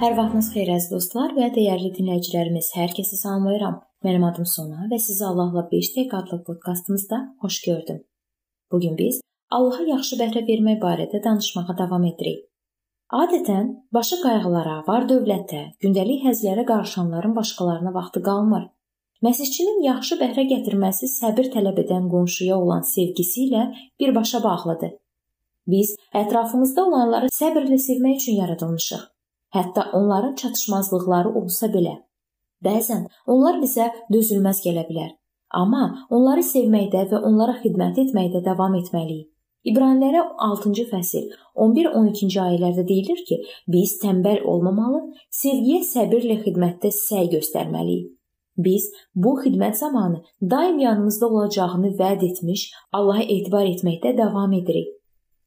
Hər vaxtınız xeyir əziz dostlar və dəyərli dinləyicilərimiz. Hər kəsi salamlayıram. Mənim adım Sona və sizi Allahla 5 dəqiqə adlı podkastımızda xoş gördüm. Bu gün biz Allaha yaxşı bəhrə vermək barədə danışmağa davam edirik. Adətən başı qayğılara, var-dövlətə, gündəlik həzlərə qarışanların başqalarına vaxtı qalmır. Məsihçinin yaxşı bəhrə gətirməsi səbir tələb edən qonşuya olan sevgisi ilə birbaşa bağlıdır. Biz ətrafımızda olanları səbrlə sevmək üçün yaradılmışıq. Hətta onların çatışmazlıqları olsa belə. Bəzən onlar bizə dözülməz gələ bilər. Amma onları sevməkdə və onlara xidmət etməkdə davam etməliyik. İbranilərə 6-cı fəsil 11-12-ci ayələrdə deyilir ki, biz tənbəl olmamalı, sevgiyə səbirlə xidmətdə səy göstərməliyik. Biz bu xidmət zamanı daim yanımızda olacağını vəd etmiş, Allaha etibar etməkdə davam edirik.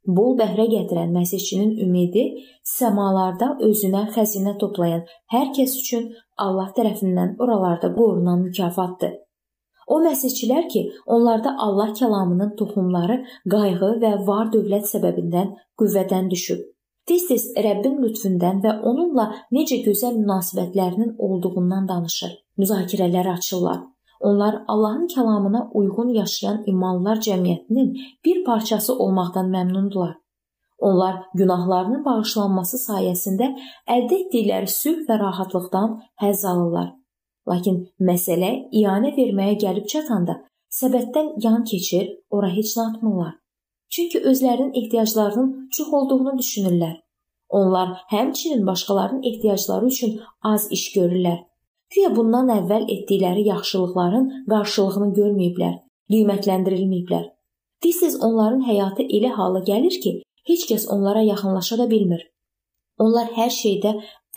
Bol bəhrə gətirən məsihçinin ümidi səmalarda özünə xəzinə toplayan hər kəs üçün Allah tərəfindən oralarda qorunan mükafatdır. O məsihçilər ki, onlarda Allah kəlamının toxumları qayğı və var dövlət səbəbindən qüvvədən düşüb. Tez-tez Rəbbin lütfündən və onunla necə gözəl münasibətlərinin olduğundan danışır. Müzakirələr açırlar. Onlar Allahın kəlamına uyğun yaşayan imanlılar cəmiyyətinin bir parçası olmaqdan məmnundular. Onlar günahlarının bağışlanması sayəsində əldə etdikləri sülh və rahatlıqdan həzz alırlar. Lakin məsələ iyanə verməyə gəlib çatanda səbətdən yan keçir, ora heç nə atmırlar. Çünki özlərinin ehtiyaclarının çox olduğunu düşünürlər. Onlar həmçinin başqalarının ehtiyacları üçün az iş görürlər Güya bundan əvvəl etdikləri yaxşılıqların qarşılığını görməyiblər, qiymətləndirilməyiblər. Tez-tez onların həyatı elə hala gəlir ki, heç kəs onlara yaxınlaşa da bilmir. Onlar hər şeydə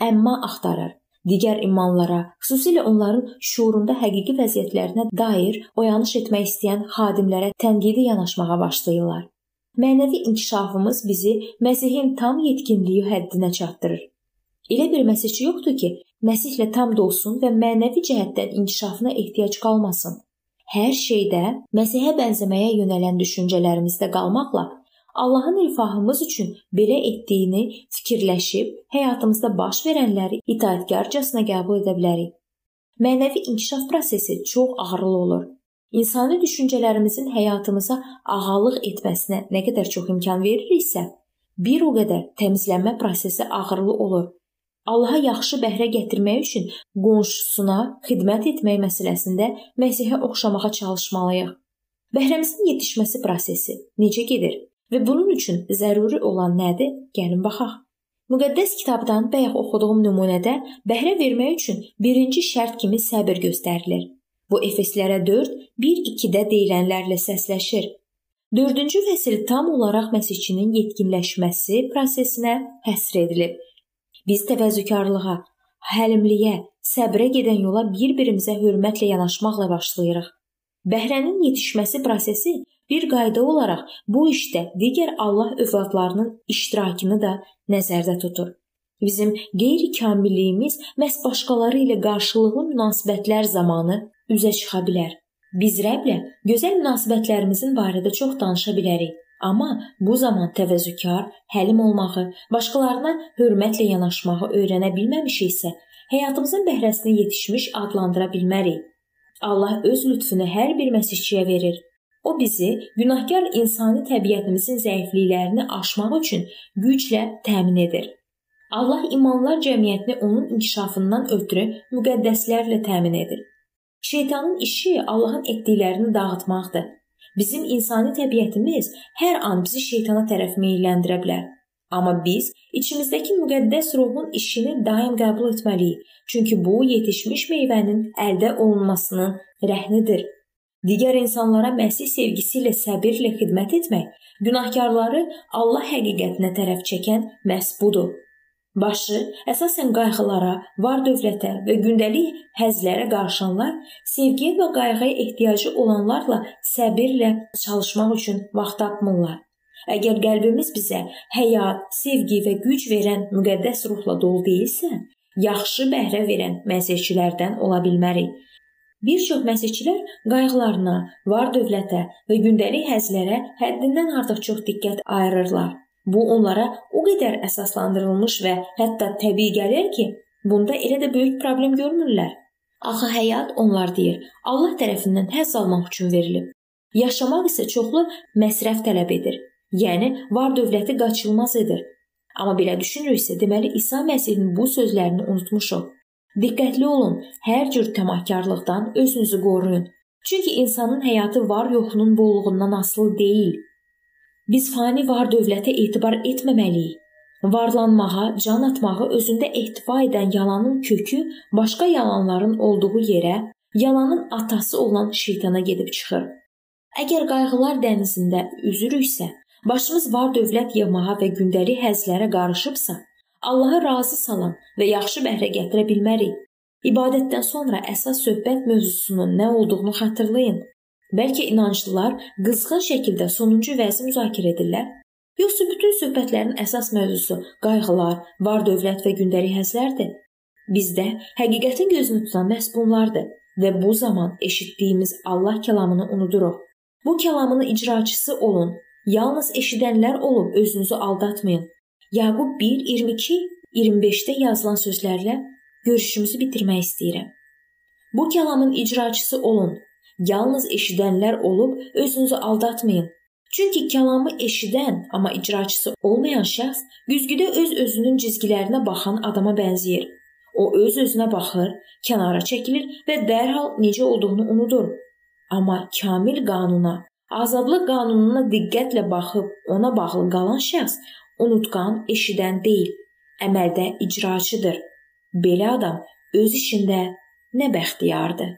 əmma axtarır. Digər imanlara, xüsusilə onların şuurunda həqiqi vəziyyətlərinə dair oyanış etmək istəyən xadimlərə tənqidi yanaşmağa başlayırlar. Mənəvi inkişafımız bizi Məsihin tam yetkinliyi həddinə çatdırır. Elə bir məsihçi yoxdur ki, Məsihlə tam dolsun və mənəvi cəhətdən inkişafına ehtiyac qalmasın. Hər şeydə Məsihə bənzəməyə yönələn düşüncələrimizdə qalmaqla Allahın rifahımız üçün belə etdiyini fikirləşib həyatımızda baş verənləri itaatkarcasına qəbul edə bilərik. Mənəvi inkişaf prosesi çox ağrılı olur. İnsani düşüncələrimizin həyatımıza ağalıq etməsinə nə qədər çox imkan veririksə, bir o qədər təmizlənmə prosesi ağrılı olur Allaha yaxşı bəhrə gətirmək üçün qonşusuna xidmət etmək məsələsində Məsihə oxşamağa çalışmalıyıq. Bəhrəmizin yetişməsi prosesi necə gedir və bunun üçün zəruri olan nədir? Gəlin baxaq. Müqəddəs kitabdan bayaq oxuduğum nümunədə bəhrə vermək üçün birinci şərt kimi səbir göstərilir. Bu Efeslərə 4, 1-2-də deyilənlərlə səsləşir. 4-cü fəsil tam olaraq məsihçinin yetkinləşməsi prosesinə həsr edilib Biz təvəzzükarlığa, həlimliyə, səbrə gedən yola bir-birimizə hörmətlə yanaşmaqla başlayırıq. Bəhrənin yetişməsi prosesi bir qayda olaraq bu işdə digər Allah övladlarının iştirakını da nəzərdə tutur. Bizim qeyri-kamilliyimiz məhz başqaları ilə qarşılıqlı münasibətlər zamanı üzə çıxa bilər. Biz Rəbblə gözəl münasibətlərimizin barədə çox danışa bilərik. Amma bu zaman təvəzzükar, həlim olmağı, başqalarına hörmətlə yanaşmağı öyrənə bilməmişiksə, həyatımızın bəhrəsini yetişmiş adlandıra bilmərik. Allah öz lütfünü hər bir məsihçiyə verir. O bizi günahkar insani təbiətimizin zəifliklərini aşmaq üçün güclə təmin edir. Allah imanlar cəmiyyətini onun inkişafından ötürü müqəddəslərlə təmin edir. Şeytanın işi Allahın etdiklərini dağıtmaqdır. Bizim insani təbiətimiz hər an bizi şeytana tərəf meyləndirə bilər. Amma biz içimizdəki müqəddəs ruhun işini daim qəbul etməliyik. Çünki bu yetişmiş meyvənin əldə olunmasının rəhnidir. Digər insanlara Məsih sevgisi ilə səbirlə xidmət etmək, günahkarları Allah həqiqətinə tərəf çəkən məhz budur. Başı əsasən qayğılara, var-dövlətə və gündəlik həzlərə qarışanlar sevgiyə və qayğıya ehtiyacı olanlarla səbirlə çalışmaq üçün vaxt tapmırlar. Əgər qəlbimiz bizə həyat, sevgi və güc verən müqəddəs ruhla dolu deyilsə, yaxşı bəhrə verən məsihçilərdən ola bilmərik. Bir çox məsihçilər qayğılarına, var-dövlətə və gündəlik həzlərə həddindən artıq çox diqqət ayırırlar. Bu onlara o qədər əsaslandırılmış və hətta təbii gəlir ki, bunda elə də böyük problem görmürlər. Axı həyat onlar deyir, Allah tərəfindən həzz almaq üçün verilib. Yaşamaq isə çoxlu məsrəf tələb edir. Yəni var-dövləti qaçılmaz edir. Amma belə düşünürüksə, deməli İsa Məsihin bu sözlərini unutmuşuq. Diqqətli olun, hər cür təmahkarlıqdan özünüzü qoruyun. Çünki insanın həyatı var-yoxunun bolluğundan asılı deyil. Biz fani var-dövlətə etibar etməməliyik. Varlanmağa, can atmağı özündə ehtiva edən yalanın kökü başqa yalanların olduğu yerə, yalanın atası olan şeytana gedib çıxır. Əgər qayğılar dənizində üzürüksə, başımız var dövlət yığmağa və gündəlik həzlərə qarışıbsa, Allahı razı salan və yaxşı bəhrə gətirə bilmərik. İbadətdən sonra əsas söhbət mövzusunun nə olduğunu xatırlayın. Bəlkə inanclılar qızğın şəkildə sonuncu vəzi müzakirə edirlər Yoxsa bütün söhbətlərin əsas mövzusu qayğılar, var-dövlət və gündəlik həzlərdir? Bizdə həqiqətin gözünü tutan məhz bunlardır və bu zaman eşitdiyimiz Allah kəlamını unuduruq. Bu kəlamın icraçısı olun. Yalnız eşidənlər olub özünüzü aldatmayın. Yaqub 1:22 25-də yazılan sözlərlə görüşümüzü bitirmək istəyirəm. Bu kəlamın icraçısı olun. Yalnız eşidənlər olub özünüzü aldatmayın. Çünki kəlamı eşidən, amma icraçısı olmayan şəxs güzgüdə öz-özünün cizgilərinə baxan adama bənzəyir. O öz-özünə baxır, kənara çəkilir və dərhal necə olduğunu unudur. Amma kamil qanuna, azadlıq qanununa diqqətlə baxıb ona bağlı qalan şəxs unutqan, eşidən deyil, əməldə icraçıdır. Belə adam öz işində nə bəxtiyardır.